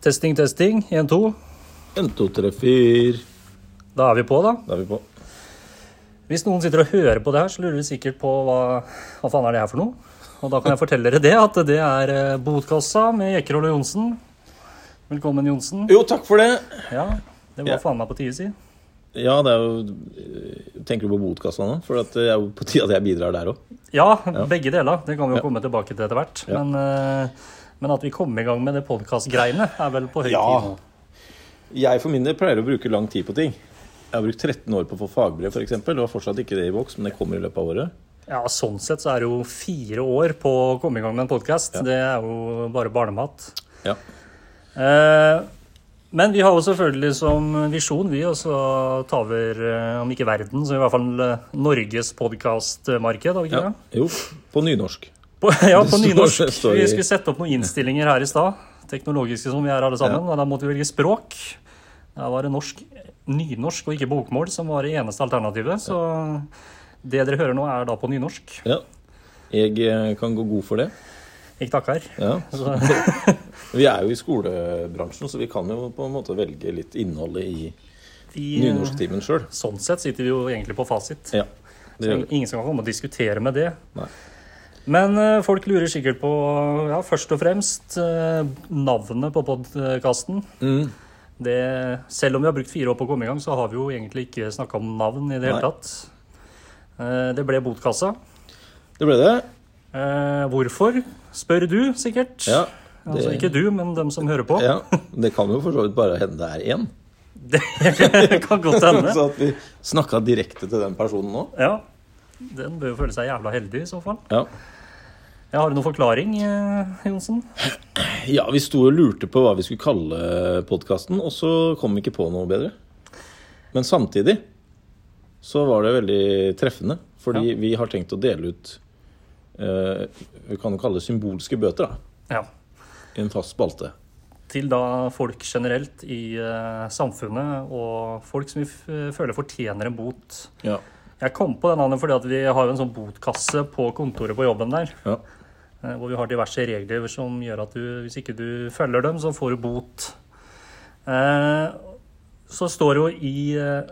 Testing, testing. 1, 2. En, to, tre, fire. Da er vi på, da. Da er vi på. Hvis noen sitter og hører på det her, så lurer de sikkert på hva, hva faen er det her for noe. Og da kan jeg fortelle dere det, at det er eh, Botkassa med Jekkerol og Johnsen. Velkommen, Johnsen. Jo, takk for det. Ja, det var Ja. faen meg på tide, si. Ja, det er jo eh, Tenker du på botkassa nå? For det er jo på tide at jeg bidrar der òg. Ja, begge deler. Det kan vi jo Ja. komme tilbake til etter hvert. Ja. Men, eh, men at vi kommer i gang med det podkastgreiene, er vel på høy Ja. tid nå. Jeg for min del pleier å bruke lang tid på ting. Jeg har brukt 13 år på å få fagbrev, f.eks. Og har fortsatt ikke det i boks, men det kommer i løpet av året. Ja, Sånn sett så er det jo fire år på å komme i gang med en podkast. Ja. Det er jo bare barnemat. Ja. Eh, men vi har jo selvfølgelig som visjon vi også ta over, eh, om ikke verden, så i hvert fall eh, Norges podkastmarked. ja. Jo, på nynorsk. På, ja, på nynorsk. Vi skulle sette opp noen innstillinger her i stad. Teknologiske som vi er alle sammen. Og da måtte vi velge språk. Da var det norsk, nynorsk og ikke bokmål som var det eneste alternativet. Så det dere hører nå, er da på nynorsk. Ja. Jeg eh, kan gå god for det. Jeg takker. Ja. Vi er jo i skolebransjen, så vi kan jo på en måte velge litt innholdet i nynorsktimen sjøl. sånn sett sitter vi jo egentlig på fasit. Ja. Ingen som kan komme og diskutere med det. Nei. Men eh, folk lurer sikkert på, ja, først og fremst, eh, navnet på podkasten. Mm. Selv om vi har brukt fire år på å komme i gang, så har vi jo egentlig ikke snakka om navn i det hele tatt. Eh, Det ble Botkassa. Det ble det. Hvorfor, spør du sikkert. Ja. Altså ikke du, men dem som hører på. ja. Det kan jo for så vidt bare hende det er én. Det kan godt hende. Så at vi snakka direkte til den personen nå. Ja. Den bør jo føle seg jævla heldig i så fall. Ja. Jeg har du noen forklaring, eh, Johnsen? ja, vi sto og lurte på hva vi skulle kalle podkasten, og så kom vi ikke på noe bedre. Men samtidig så var det veldig treffende, fordi vi har tenkt å dele ut eh, Vi kan jo kalle det symbolske bøter, da. Ja. I en fast spalte. til da folk generelt i eh, samfunnet, og folk som vi f føler fortjener en bot. Ja. Jeg kom på den andre fordi at vi har jo en sånn botkasse på kontoret på jobben der. ja. Eh, Hvor vi har diverse regler som gjør at du, hvis ikke du følger dem, så får du bot. Eh, Så står det jo i eh,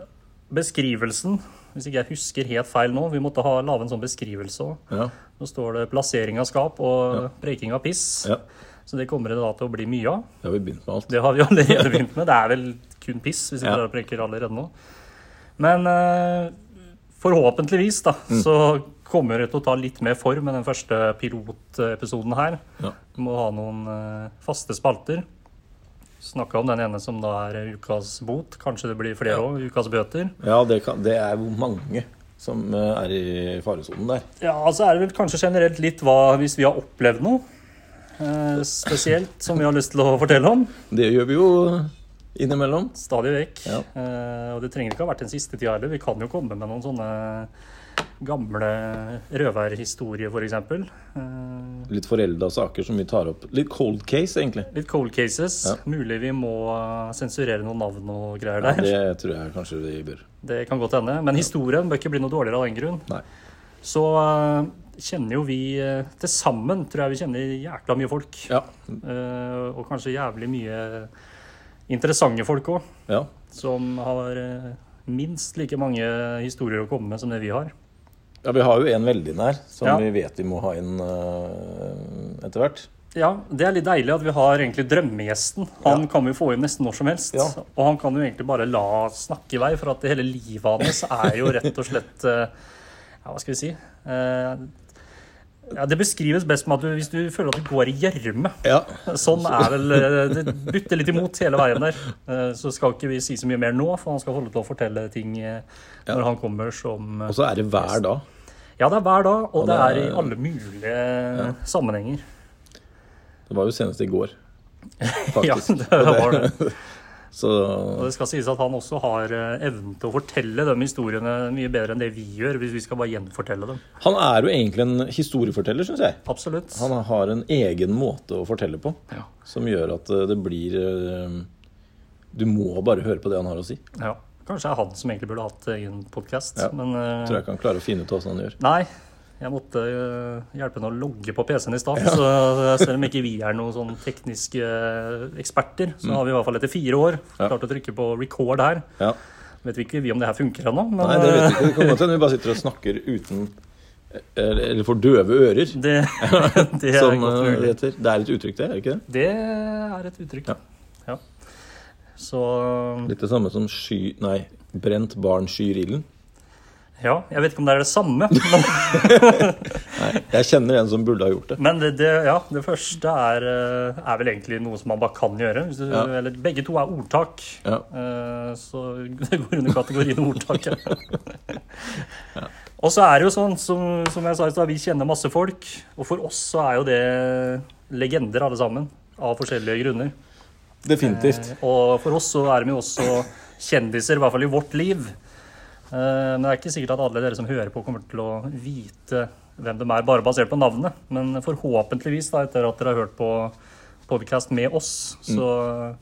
beskrivelsen, hvis ikke jeg husker helt feil nå, vi måtte ha lage en sånn beskrivelse òg. Ja. Nå står det plassering av skap og breking av piss. ja. Så det kommer det da til å bli mye av. Det har vi begynt med alt. Det har vi allerede begynt med. Det er vel kun piss, hvis ikke Ja. dere preker allerede nå. Men forhåpentligvis da, Mm. så kommer til å ta litt mer form med den første pilotepisoden her. Ja. Vi må ha noen eh, faste spalter. Snakka om den ene som da er ukas bot. Kanskje det blir flere Ja. Ukas bøter. Ja, det, kan, det er mange som eh, er i faresonen der. Ja, altså er det vel kanskje generelt litt hva hvis vi har opplevd noe. eh, spesielt som vi har lyst til å fortelle om. Det gjør vi jo innimellom. Stadig vekk. Ja. Eh, og det trenger ikke ha vært den siste tida heller. Vi kan jo komme med noen sånne gamle røverhistorier, f.eks. Uh, Litt forelda saker som vi tar opp. Litt cold case, egentlig. litt cold cases. Ja. Mulig vi må sensurere noen navn og greier der. det... det tror jeg kanskje vi bør. kan godt hende. Men historien bør ikke bli noe dårligere av den grunn. Nei. Så uh, kjenner jo vi uh, til sammen, tror jeg vi kjenner jækla mye folk. Ja. Eh, og kanskje jævlig mye interessante folk òg. ja. Som har eh, minst like mange historier å komme med som det vi har. Ja, vi har jo en veldig nær som Ja. vi vet vi må ha inn uh, etter hvert. Ja, det er litt deilig at vi har egentlig drømmegjesten. Han Ja. kan vi få inn nesten når som helst. Ja. Og han kan jo egentlig bare la snakke i vei, for at hele livet hans er jo rett og slett eh, Ja, hva skal vi si? Eh, ja, det beskrives best med at du, hvis du føler at du går i gjørme. Ja. Sånn er vel Det butter litt imot hele veien der. Så skal ikke vi si så mye mer nå, for han skal holde til å fortelle ting når han kommer som Og så er det hver dag. Ja, det er hver dag, og ja, det det er i alle mulige sammenhenger. Det var jo senest i går, faktisk. Ja, det var det. Så Og det skal sies at han også har eh, evnen til å fortelle de historiene mye bedre enn det vi gjør, hvis vi skal bare gjenfortelle dem. han er jo egentlig en historieforteller, syns jeg. Absolutt. Han har en egen måte å fortelle på Ja. som gjør at eh, det blir eh, Du må bare høre på det han har å si. ja. Kanskje det er han som egentlig burde hatt egen podkast, Ja. men eh, Tror jeg ikke han klarer å finne ut hva han gjør. Nei. Jeg måtte øh, hjelpe henne å logge på PC-en i stad. Så selv om ikke vi er noen sånn tekniske øh, eksperter, så har vi i hvert fall etter fire år Ja. klart å trykke på record her. Ja. Vet vi ikke vi om det her funker ennå, men Nei, det vet vi ikke. Det kan godt hende vi bare sitter og snakker uten Eller for døve ører, det, det er som eh, det heter. Det er et uttrykk, det? er ikke det? Det er et uttrykk, Ja. Så Litt det samme som sky... Nei, brent barn skyr ilden. ja, jeg vet ikke om det er det samme, men, Nei, jeg kjenner en som burde ha gjort det. men det, det, ja, det første er, øh, er vel egentlig noe som man bare kan gjøre. Du, Ja. eller, begge to er ordtak. Ja. Eh, Så det går under kategorien ordtak. ja. Og så er det jo sånn, som, som jeg sa i stad, vi kjenner masse folk. Og for oss så er jo det legender alle sammen, av forskjellige grunner. Definitivt. Eh, Og for oss så er de jo også kjendiser, i hvert fall i vårt liv. Eh, Men det er ikke sikkert at alle dere som hører på, kommer til å vite hvem de er, bare basert på navnet. Men forhåpentligvis, da, etter at dere har hørt på podkast med oss, så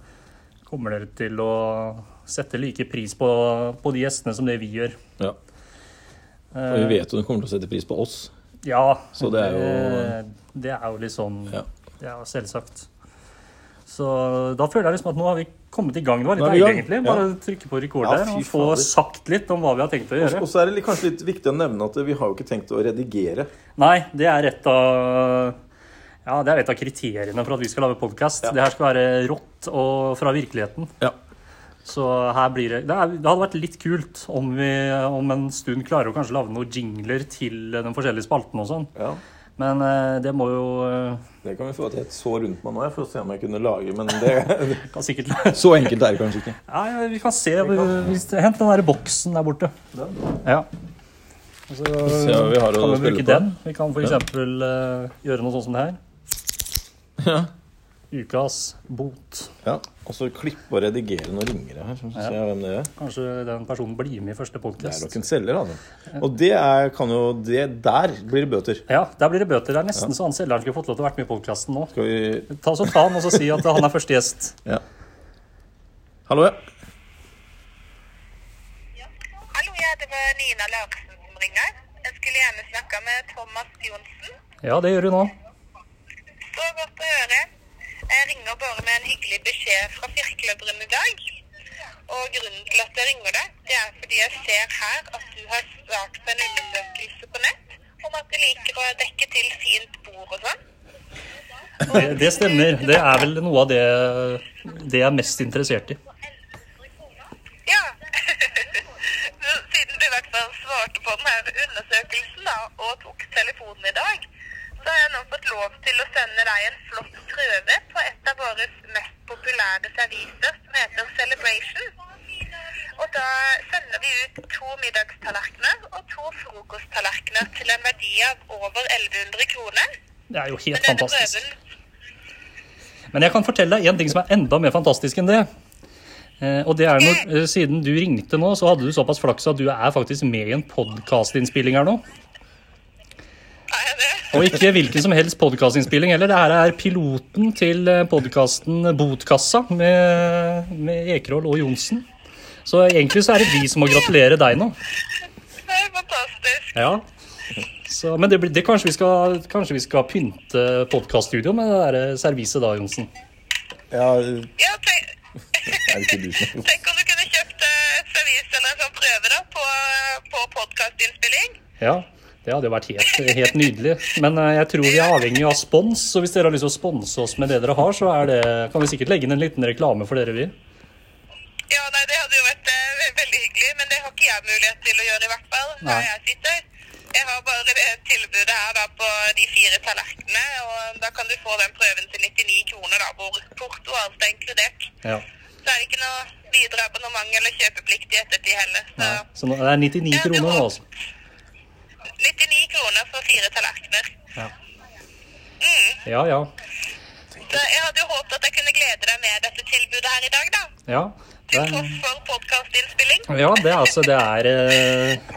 kommer dere til å sette like pris på, på de gjestene som det vi gjør. Ja. Og vi vet jo de kommer til å sette pris på oss. Ja, Så det er jo- det, det er jo sånn Ja. Det er jo selvsagt. Så da føler jeg liksom at nå har vi kommet i gang. Det var litt deilig, egentlig. egentlig. ja. Bare trykke på rekord Ja, der fy og få fader. sagt litt om hva vi har tenkt å gjøre. Og så er det kanskje litt viktig å nevne at vi har jo ikke tenkt å redigere. Nei, det er et av ja, det er et av kriteriene for at vi skal lage podkast. Ja. Det her skal være rått og fra virkeligheten. Ja. Så her blir det det, er, det hadde vært litt kult om vi om en stund klarer å kanskje lage noen jingler til de forskjellige spaltene og sånn. ja. Men eh, det må jo eh, Det kan vi få til et så rundt meg nå, jeg, for å se om jeg kunne lage, men det kan sikkert Så enkelt er det kanskje ikke. Ja, ja, vi kan se. Hvis, hent den der boksen der borte. Ja. Og så se hva vi har kan vi bruke på. den. Vi kan f.eks. Uh, gjøre noe sånt som det her. Ja. Ukas bot. ja. Og så klippe og redigere noen ringere her. Så ser jeg hvem det er. Kanskje den personen blir med i første Det er podkast. nok en selger, altså. Og det er, kan jo det, Der blir det bøter. Ja, der blir det bøter. Det er nesten så han selgeren skulle fått lov til å være med i podkasten nå. Skal vi Ta, så ta han og så si at han er første gjest. Ja. Hallo, ja. Hallo, ja, det var Nina Larsen som ringer. Jeg skulle gjerne snakke med Thomas Johnsen. Ja, det gjør du nå. Så godt å høre. Jeg ringer bare med en hyggelig beskjed fra Firkløveren i dag. Og grunnen til at jeg ringer deg, det er fordi jeg ser her at du har svart på en undersøkelse på nett om at du liker å dekke til fint bord og sånn. Det, det stemmer. Det er vel noe av det, det jeg er mest interessert i. Ja. Siden du i hvert fall svarte på denne undersøkelsen da, og tok telefonen i dag, så har jeg nå fått lov til å sende deg en flott prøve på et av våre mest populære serviser som heter Celebration. Og da sender vi ut to middagstallerkener og to frokosttallerkener til en verdi av over 1100 kroner. Det er jo helt fantastisk. prøven Men jeg kan fortelle deg en ting som er enda mer fantastisk enn det. Eh, Og det er når, eh, Siden du ringte nå, så hadde du såpass flaks at du er faktisk med i en podkastinnspilling her nå. Og ikke hvilken som helst podkastinnspilling heller. Det her er piloten til podkasten Botkassa med, med Ekerhol og Johnsen. Så egentlig så er det vi som må gratulere deg nå. Det er fantastisk. Ja. Så, men det, det kanskje, vi skal, kanskje vi skal pynte podkaststudioet med det der serviset da, Johnsen? ja Ja, tenk, tenk om du kunne kjøpt eh, et servis eller en sånn prøve da, på, på podkastinnspilling. Ja, det hadde jo vært helt, helt nydelig. Men eh, jeg tror vi er avhengig av spons, så hvis dere har lyst til å sponse oss med det dere har, så det, kan vi sikkert legge inn en liten reklame for dere, vi. Ja, nei, det hadde jo vært uh, veldig hyggelig, men det har ikke jeg mulighet til å gjøre i hvert fall. Nei. Der jeg sitter. Jeg har bare det tilbudet her da på de fire tallerkenene, og da kan du få den prøven til 99 kroner da, hvor porto og alt er inkludert. Ja. Så er det ikke noe videre abonnement eller kjøpeplikt i ettertid heller. Så Nei. Så det er 99 kroner nå, altså. 99 kroner for fire tallerkener. Ja. Mm. Ja, ja. Så jeg hadde jo håpet at jeg kunne glede deg med dette tilbudet her i dag, da. Ja, det Til tross for podkastinnspilling. ja, det er altså Det er eh,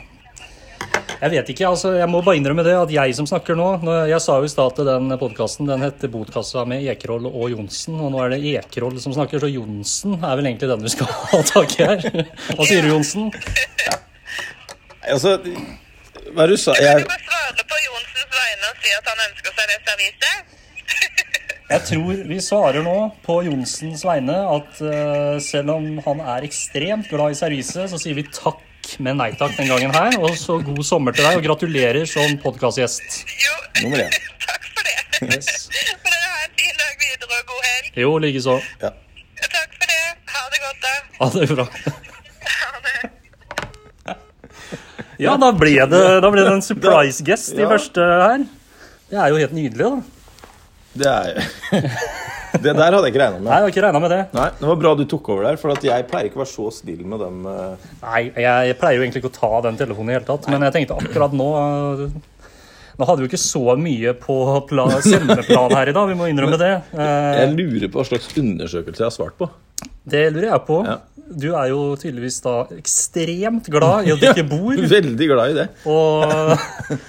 Jeg vet ikke, altså. Jeg må bare innrømme det at jeg som snakker nå Jeg sa jo i stad at den podkasten den heter Botkassa med Ekerhold og Johnsen, og nå er det Ekerhold som snakker, så Johnsen er vel egentlig den du skal ha tak i her. Hva sier du, Johnsen? Altså, hva du sa Jeg... kan jeg, jo bare svare på si at han ønsker seg det serviset? Jeg tror vi svarer nå på Jonsens vegne at uh, selv om han er ekstremt glad i serviset, så sier vi takk med nei takk den gangen her. Og så god sommer til deg, og gratulerer som podkastgjest. Jo, Nummer én. takk for det. Yes. for dere ha en fin dag videre og god helg. Jo, likeså. Ja. Takk for det. Ha det godt, da. Ha det bra. Ha det. Ja, da ble det, da ble det en surprise guest i første her. Det er jo helt nydelig, da. Det er Det der hadde jeg ikke regna med. Nei, jeg hadde ikke regnet med det. Nei, Det var bra du tok over der, for jeg pleier ikke å være så snill med dem. eh. Nei, jeg pleier jo egentlig ikke å ta den telefonen i hele tatt, men jeg tenkte akkurat nå øh, Nå hadde vi ikke så mye på pla- sendeplan her i dag, vi må innrømme det. Eh, Jeg lurer på hva slags undersøkelse jeg har svart på. Det lurer jeg på. Ja. Du er jo tydeligvis da ekstremt glad i at du ikke bor. Veldig glad i det. Og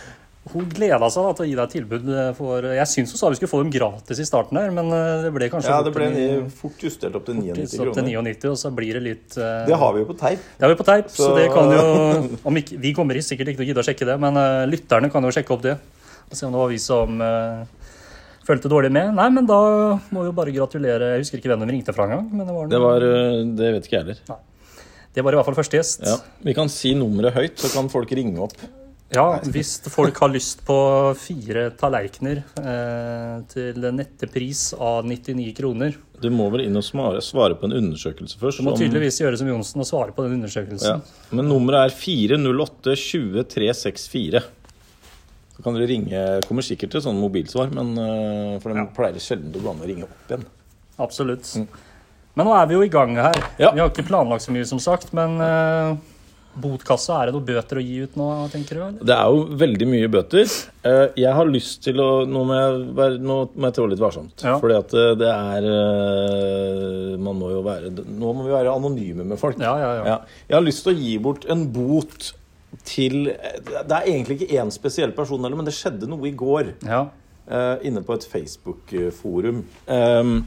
hun gleda seg da til å gi deg et tilbud for Jeg syns hun sa vi skulle få dem gratis i starten her, men eh, det ble kanskje Ja, det ble ni- fort justert opp til 99 opp til 99, og så blir det litt uh, Det har vi jo på teip. Det har vi på teip, så, Så- det kan jo om ikke, Vi kommer sikkert ikke til å gidde å sjekke det, men uh, lytterne kan jo sjekke opp det. Og se om det var vi som uh, fulgte dårlig med. Nei, men da må vi jo bare gratulere. Jeg husker ikke hvem de ringte fra engang. Men det var, Det var eh, Det vet ikke jeg heller. det var i hvert fall første gjest. Ja. Vi kan si nummeret høyt, så kan folk ringe opp. Ja, hvis folk har lyst på fire tallerkener eh, til nettepris av 99 kroner Du må vel inn og svare, på en undersøkelse først. Du må om- tydeligvis gjøre som Johnsen og svare på den ja. undersøkelsen. Men nummeret er 408 20 364. Så kan dere ringe Kommer sikkert til sånn mobilsvar, men, eh, for de pleier sjelden å gå an å ringe opp igjen. Absolutt. Men nå er vi jo i gang her. Mm. Ja. Vi har ikke planlagt så mye, som sagt. Men uh, botkassa, er det noen bøter å gi ut nå, tenker du? Eller? Det er jo veldig mye bøter. Uh, Jeg har lyst til å Nå må jeg, være, nå må jeg trå litt varsomt. Ja. Fordi at det er uh, Man må jo være Nå må vi være anonyme med folk. Ja, ja, ja. Ja. Jeg har lyst til å gi bort en bot til Det er egentlig ikke én spesiell person, heller, men det skjedde noe i går. ja. Uh, inne på et Facebook-forum. Um,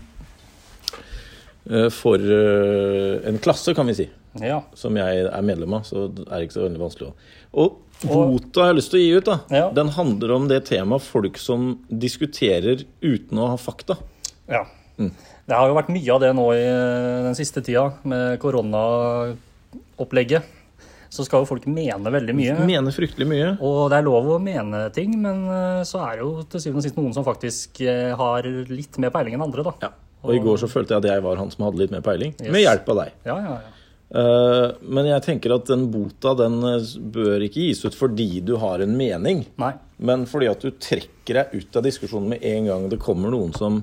uh, for uh, en klasse, kan vi si. ja. Som jeg er medlem av, så det er ikke så veldig vanskelig å Og bota jeg har lyst til å gi ut, da, Ja. den handler om det temaet folk som diskuterer uten å ha fakta. ja. Mm. Det har jo vært mye av det nå i den siste tida, med koronaopplegget. Så skal jo folk mene veldig mye. Mene fryktelig mye. Og det er lov å mene ting, men eh, så er det jo til syvende og sist noen som faktisk eh, har litt mer peiling enn andre, da. Ja. Og i går så følte jeg at jeg var han som hadde litt mer peiling, Yes. med hjelp av deg. Ja, ja, ja. Eh, men jeg tenker at den bota den bør ikke gis ut fordi du har en mening. Nei. Men fordi at du trekker deg ut av diskusjonen med en gang det kommer noen som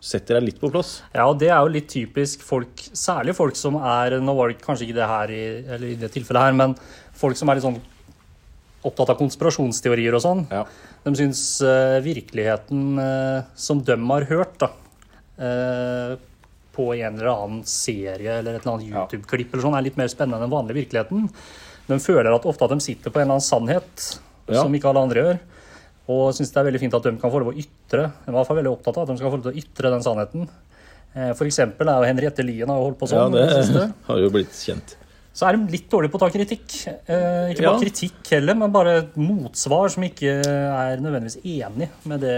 setter deg litt på plass. Ja, og det er jo litt typisk folk, særlig folk som er Nå var det kanskje ikke det her i, eller i det tilfellet her, men folk som er litt sånn opptatt av konspirasjonsteorier og sånn. Ja. De syns uh, virkeligheten uh, som de har hørt, da, uh, på en eller annen serie eller et eller annet YouTube-klipp eller sånn, er litt mer spennende enn den vanlige virkeligheten. De føler at ofte at de sitter på en eller annen sannhet Ja. som ikke alle andre gjør. Og syns det er veldig fint at de kan få lov å ytre. De i hvert fall veldig opptatt av at de skal få lov til å ytre den sannheten. F.eks. For eksempel er jo Henriette Lien har holdt på Ja, sånn. det det har jo blitt kjent. Så er de litt dårlige på å ta kritikk. Eh, ikke Ja. bare kritikk heller, men bare motsvar som ikke er nødvendigvis enig med det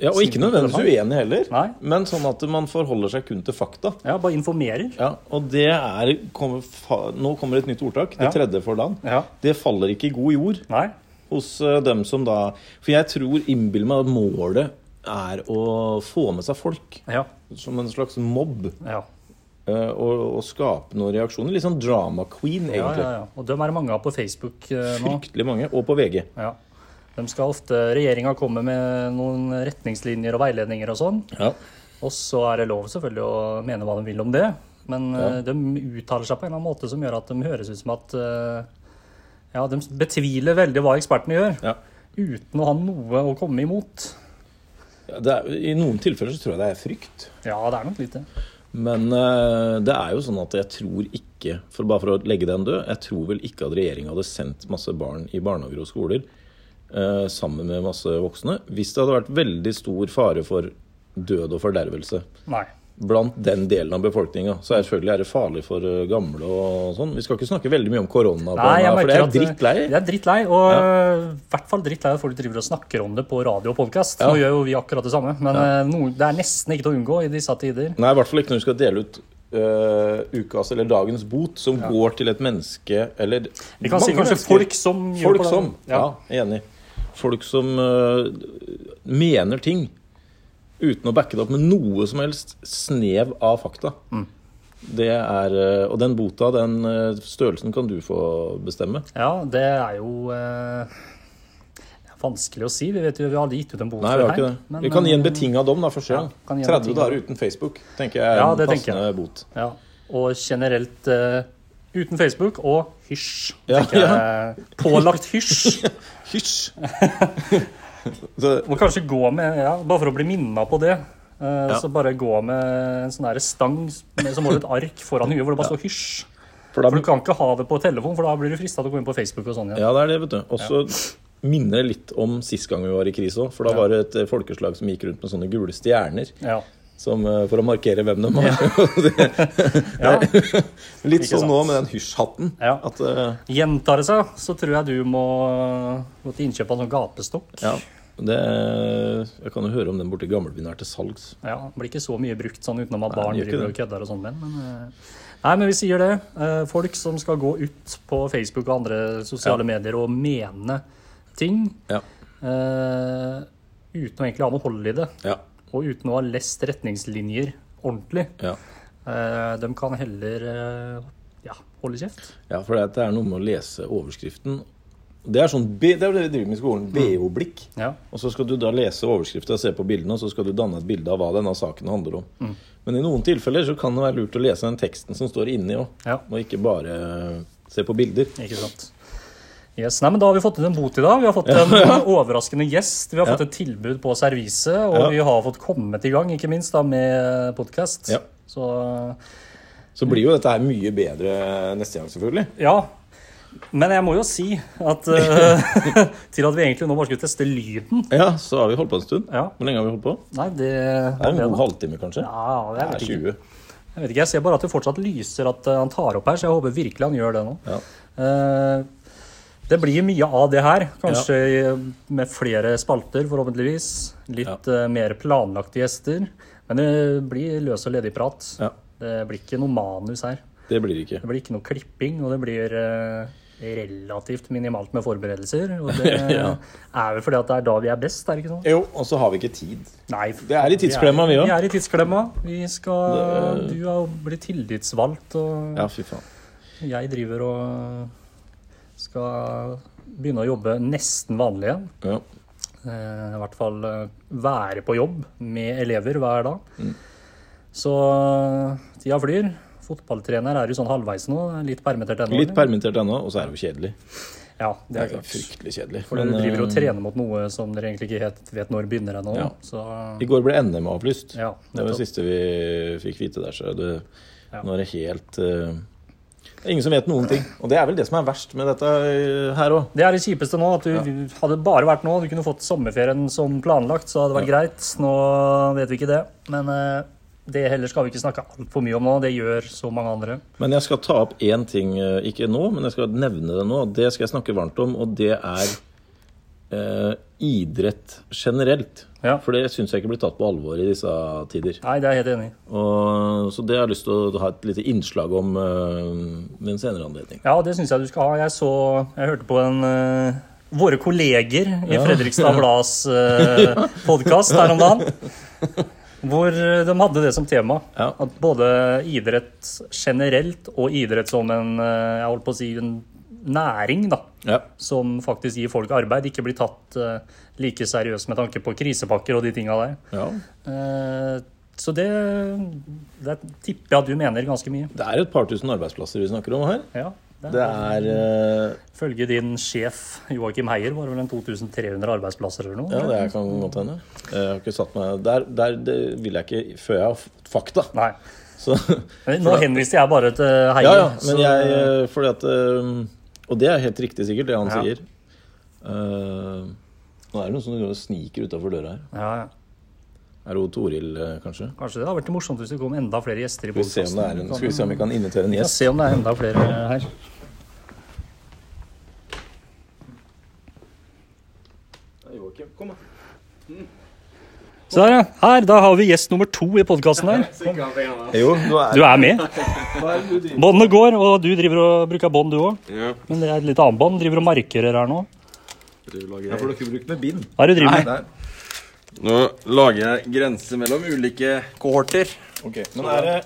Ja, Og ikke nødvendigvis uenig heller, Nei. men sånn at man forholder seg kun til fakta. Ja, bare informerer. Ja, Og det er kommer, Nå kommer et nytt ordtak, det Ja. tredje for dagen. Ja. Det faller ikke i god jord Nei. Hos eh, dem som da For jeg tror, innbiller meg at målet er å få med seg folk. Ja. Som en slags mobb. Ja. eh, Og, og skape noen reaksjoner. Litt sånn drama queen, egentlig. ja, ja. Og dem er det mange av på Facebook eh, nå. Fryktelig mange. Og på VG. Ja. De skal ofte, Regjeringa komme med noen retningslinjer og veiledninger og sånn. Ja. Og så er det lov selvfølgelig å mene hva de vil om det. Men Ja. de uttaler seg på en eller annen måte som gjør at de høres ut som at Ja, de betviler veldig hva ekspertene gjør. Ja. Uten å ha noe å komme imot. Ja, er, I noen tilfeller så tror jeg det er frykt. Ja, det er nok litt det. Men eh, det er jo sånn at jeg tror ikke for Bare for å legge den død Jeg tror vel ikke at regjeringa hadde sendt masse barn i barnehager og skoler eh, sammen med masse voksne hvis det hadde vært veldig stor fare for død og fordervelse. Nei. Blant den delen av befolkninga. Så er selvfølgelig er det farlig for eh, gamle og sånn. Vi skal ikke snakke veldig mye om korona, Nei, for det er eh, drittlei. Det er drittlei, og i hvert fall drittlei at folk driver og snakker om det på radio og podkast. Ja. Nå gjør jo vi akkurat det samme, men ja. noe, det er nesten ikke til å unngå i disse tider. Nei, i hvert fall ikke når du skal dele ut Uh, ukas eller dagens bot, som går til et menneske eller Vi kan si kanskje mennesker. folk som gjør Folk på det. som. Ja, enig. Folk som uh, mener ting uten å backe det opp med noe som helst snev av fakta. Mm. Det er, øh, og den bota, den øh, størrelsen, kan du få bestemme. Ja, det er jo eh, det er vanskelig å si. Vi vet jo vi har gitt ut en bot Nei, vi har ikke det. men, Vi kan gi en eh, betinga dom, da, første gang. Ja, 30 dager uten Facebook tenker jeg er Ja, en passende bot. Ja, og generelt eh, uten Facebook og hysj. Ja, ja. Pålagt hysj. Hysj! Så, Må kanskje gå med, ja, bare for å bli minna på det. Uh, Ja. Så bare gå med en sånn der stang med, som holder et ark foran huet, hvor det bare står hysj. for da, For du kan ikke ha det på telefon, for da blir du frista til å gå inn på Facebook og sånn ja. Ja, det er det, vet du. Og så minner det litt om sist gang vi var i krise òg. For da Ja. var det et eh, folkeslag som gikk rundt med sånne gule stjerner Ja. Som, eh, for å markere hvem de var. Ja. litt sånn nå med den hysj-hatten. Ja. At eh, Gjentar det seg, så tror jeg du må gå til innkjøp av en sånn gapestokk. Ja. Det, jeg kan jo høre om den borti gamlebyen er til salgs. Ja, det blir ikke så mye brukt sånn utenom at barn driver og kødder og sånn med den, eh, Nei, men vi sier det. Folk som skal gå ut på Facebook og andre sosiale Ja. medier og mene ting Ja. uh, uten å egentlig ha noe hold i det, Ja. Og uten å ha lest retningslinjer ordentlig, Ja. eh, de kan heller eh, ja, holde kjeft. ja, for det er noe med å lese overskriften. Det er sånn, det er det vi driver med i skolen. BO-blikk. Ja. Og så skal du da lese overskrifta og se på bildene, og så skal du danne et bilde av hva denne saken handler om. Men i noen tilfeller så kan det være lurt å lese den teksten som står inni òg, ja. og ikke bare se på bilder. Ikke sant. Yes, nei, men Da har vi fått inn en bot i dag. Vi har fått en overraskende gjest. Vi har Ja. fått et tilbud på servise, og Ja. vi har fått kommet i gang, ikke minst da med podkast. Så Så blir jo dette her mye bedre neste gang, selvfølgelig. ja. Men jeg må jo si at eh, til at vi egentlig nå bare skulle teste lyden Ja, så har vi holdt på en stund. Ja. Hvor lenge har vi holdt på? Nei, det, Det er en god halvtime, kanskje? Ja, Det er ikke. 20. Jeg vet ikke, jeg ser bare at det fortsatt lyser at eh, han tar opp her, så jeg håper virkelig han gjør det nå. Ja. Eh, Det blir mye av det her. Kanskje med flere spalter, forhåpentligvis. Litt eh, mer planlagte gjester. Men det blir løs og ledig prat. Ja. Det blir ikke noe manus her. Det blir det ikke. Det blir ikke noe klipping, og det blir eh, relativt minimalt med forberedelser. Og det Ja. er vel fordi at det er da vi er best, er det ikke sånn? Jo, og så har vi ikke tid. Nei. Det er i tidsklemma, vi Vi òg. er i tidsklemma. Vi skal Det- Du har blitt tillitsvalgt, og Ja, fy faen. jeg driver og skal begynne å jobbe nesten vanlig igjen. Ja. Eh, I hvert fall eh, være på jobb med elever hver dag. Mm. Så tida flyr. Fotballtrener er jo sånn halvveis nå. Litt permittert ennå. Litt permittert ennå, og så er det jo kjedelig. Ja, det er, Det er fryktelig kjedelig. For dere driver jo og eh, trener mot noe som dere egentlig ikke helt vet når begynner ennå. Ja. Så I går ble NM avlyst. ja, Det var det siste vi fikk vite der. Så det, Ja. nå er det helt eh, Det er ingen som vet noen ting. Og det er vel det som er verst med dette eh, her òg. Det er det kjipeste nå. at du Hadde bare vært nå, du kunne fått sommerferien som planlagt, så hadde det vært greit. Nå vet vi ikke det. Men eh, det heller skal vi ikke snakke altfor mye om nå. Det gjør så mange andre. Men jeg skal ta opp én ting, eh, ikke nå, men jeg skal nevne det nå. Det skal jeg snakke varmt om, og det er eh, idrett generelt. Ja. For det syns jeg ikke blir tatt på alvor i disse tider. Nei, det er jeg helt enig i. Så det har jeg lyst til å ha et lite innslag om eh, ved en senere anledning. Ja, det syns jeg du skal ha. Jeg så Jeg hørte på en eh, Våre kolleger i Ja. Fredrikstad Blads uh, podkast her om dagen. Hvor de hadde det som tema. Ja. At både idrett generelt og idrett som en eh, jeg holdt på å si, en næring, da, Ja. som faktisk gir folk arbeid, ikke blir tatt eh, like seriøst med tanke på krisepakker og de tinga der. ja. Eh, så det, det tipper jeg at du mener ganske mye. Det er et par tusen arbeidsplasser vi snakker om her. Ja, Det er eh, Følge din sjef Joakim Heier var det vel en 2300 arbeidsplasser eller noe? Ja, det kan godt hende. Jeg har ikke satt meg Der, der det vil jeg ikke før jeg har fakta. Nei. Så, Nå henviste jeg bare til Heier. ja, ja, men jeg Fordi at Og det er helt riktig, sikkert, det han Ja. sier. Uh, nå er det noen som sniker utafor døra her. ja, ja. Er det Toril, eh, kanskje? Kanskje det hadde vært morsomt hvis det kom enda flere gjester i Skal vi se om, en, skal vi se om vi kan invitere en gjest? Ja, se om det er enda flere her. Joakim, kom da. Så der, ja. Her, da har vi gjest nummer to i podkasten her. Jo, du er, Du er med. Båndet går, og du driver og bruker bånd, du òg. Ja, Men det er et litt annet bånd. Driver og markerer her nå. Jeg Ja, for har ikke brukt med bind. Hva er det du driver med? Nå lager jeg grenser mellom ulike kohorter. Okay. men er det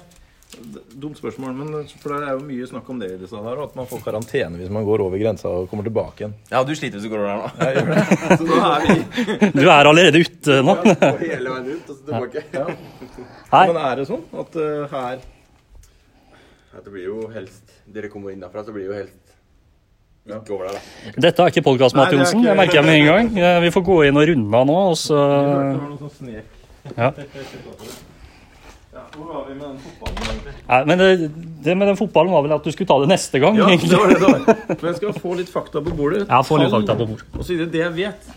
Dumt spørsmål, men for det er jo mye snakk om det i disse her, At man får karantene hvis man går over grensa og kommer tilbake igjen. Ja, du sliter hvis du går over der nå. Jeg gjør det. Så nå er vi Du er allerede ute nå. Ja, Hele veien ut og så tilbake. Ja. Men er det sånn at uh, her Ja, det blir jo helst Dere kommer innafra, så blir det jo helst ikke over der, da. dette er ikke det er Johnsen. Det merker jeg med en gang. Eh, Vi får gå inn og runde av nå, og så Det var noe sånn snek. Ja. Ja, hvor var vi med den fotballen? Nei, Men det, det med den fotballen var vel at du skulle ta det neste gang, Ja, det var det det var. Men jeg skal få litt fakta på bordet. Ja, få litt fakta på bordet. Og så. Det jeg vet,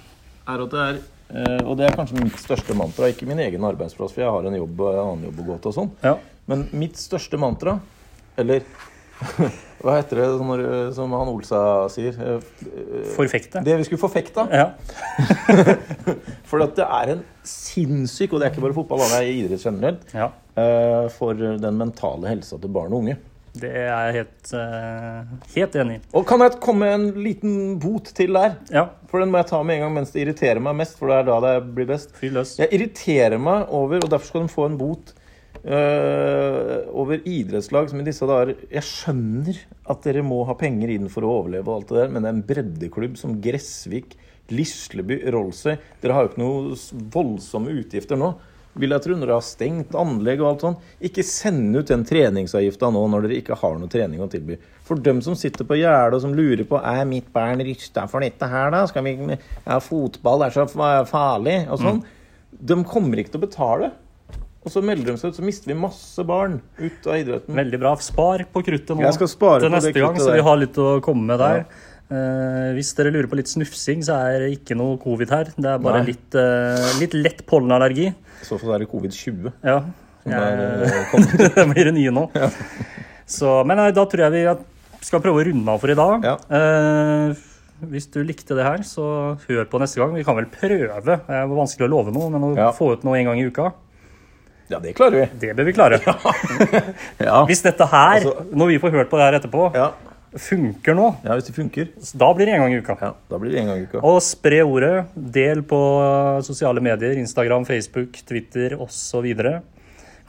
er at det er eh, Og det er kanskje mitt største mantra, ikke min egen arbeidsplass, for jeg har en jobb, en annen jobb å gå til og sånn. Ja. Men mitt største mantra, eller hva heter det når, som han Olsa sier? Eh, eh, Forfekte. Det vi skulle forfekta. Ja. For at det er en sinnssyk, og det er ikke bare fotball, det er idrett generelt, ja. eh, for den mentale helsa til barn og unge. Det er jeg helt, helt enig i. Og kan jeg komme med en liten bot til der? Ja. For den må jeg ta med en gang mens det irriterer meg mest, for det er da det blir best. Jeg irriterer meg over, og derfor skal de få en bot, øh, over idrettslag som i disse dager Jeg skjønner at dere må ha penger inn for å overleve, og alt det der, men det er en breddeklubb som Gressvik, Lisleby, Rollsøy Dere har jo ikke noen voldsomme utgifter nå. Vil jeg tro når dere har stengt anlegg og alt sånn. Ikke send ut den treningsavgifta nå når dere ikke har noe trening å tilby. For dem som sitter på gjerdet og som lurer på er mitt barn rysta for dette her, da? Skal vi, ja, fotball er så farlig og sånn. De kommer ikke til å betale. Og så melder de seg ut, så mister vi masse barn ut av idretten. Veldig bra. Spar på kruttet nå Jeg skal spare til på det neste gang, så vi har litt å komme med der. Eh, hvis dere lurer på litt snufsing, så er det ikke noe covid her. Det er bare litt, uh, litt lett pollenallergi. I så fall er det covid-20. Ja. Er, eh, det blir det nye nå. Så, men da tror jeg vi skal prøve å runde av for i dag. Ja. Uh, hvis du likte det her, så hør på neste gang. Vi kan vel prøve. Det er vanskelig å love noe, men å Ja. få ut noe en gang i uka, Ja, det klarer vi. det bør vi klare. Ja. Hvis dette her, Altså- når vi får hørt på det her etterpå, Ja. funker nå, ja, hvis det funker. da blir det en gang i uka. Ja, Da blir det en gang i uka. Og spre ordet. Del på sosiale medier. Instagram, Facebook, Twitter osv.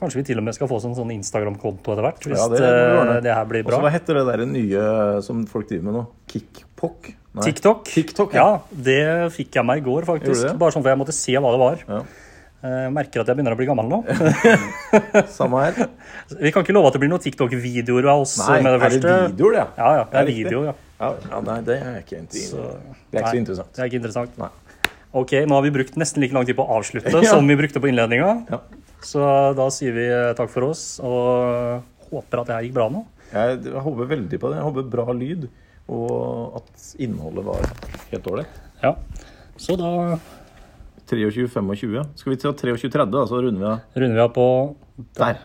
Kanskje vi til og med skal få sånn, sånn Instagram-konto etter hvert. Hvis Ja, det eh, det her blir Og bra. hva heter det der nye som folk driver med nå? Kickpock? TikTok. TikTok, ja. Det fikk jeg meg i går, faktisk. Bare sånn for jeg måtte se hva det var. Ja. Jeg merker at jeg begynner å bli gammel nå. Samme her. Vi kan ikke love at det blir noen TikTok-videoer av oss Nei, med det er det videoer, ja? Ja, ja. Det er er video, ja. Ja, ja, nei, det er ikke. Så- Det er ikke så interessant. Det er ikke interessant. Nei. Ok, nå har vi brukt nesten like lang tid på å avslutte Ja. som vi brukte på innledninga. Ja. Så da sier vi eh, takk for oss, og håper at det her gikk bra nå. Jeg, jeg håper veldig på det. Jeg håper bra lyd, og at innholdet var helt ålreit. Ja. Så da 23-25. Skal vi ta 23-30, da, så runder vi av runder vi av på der.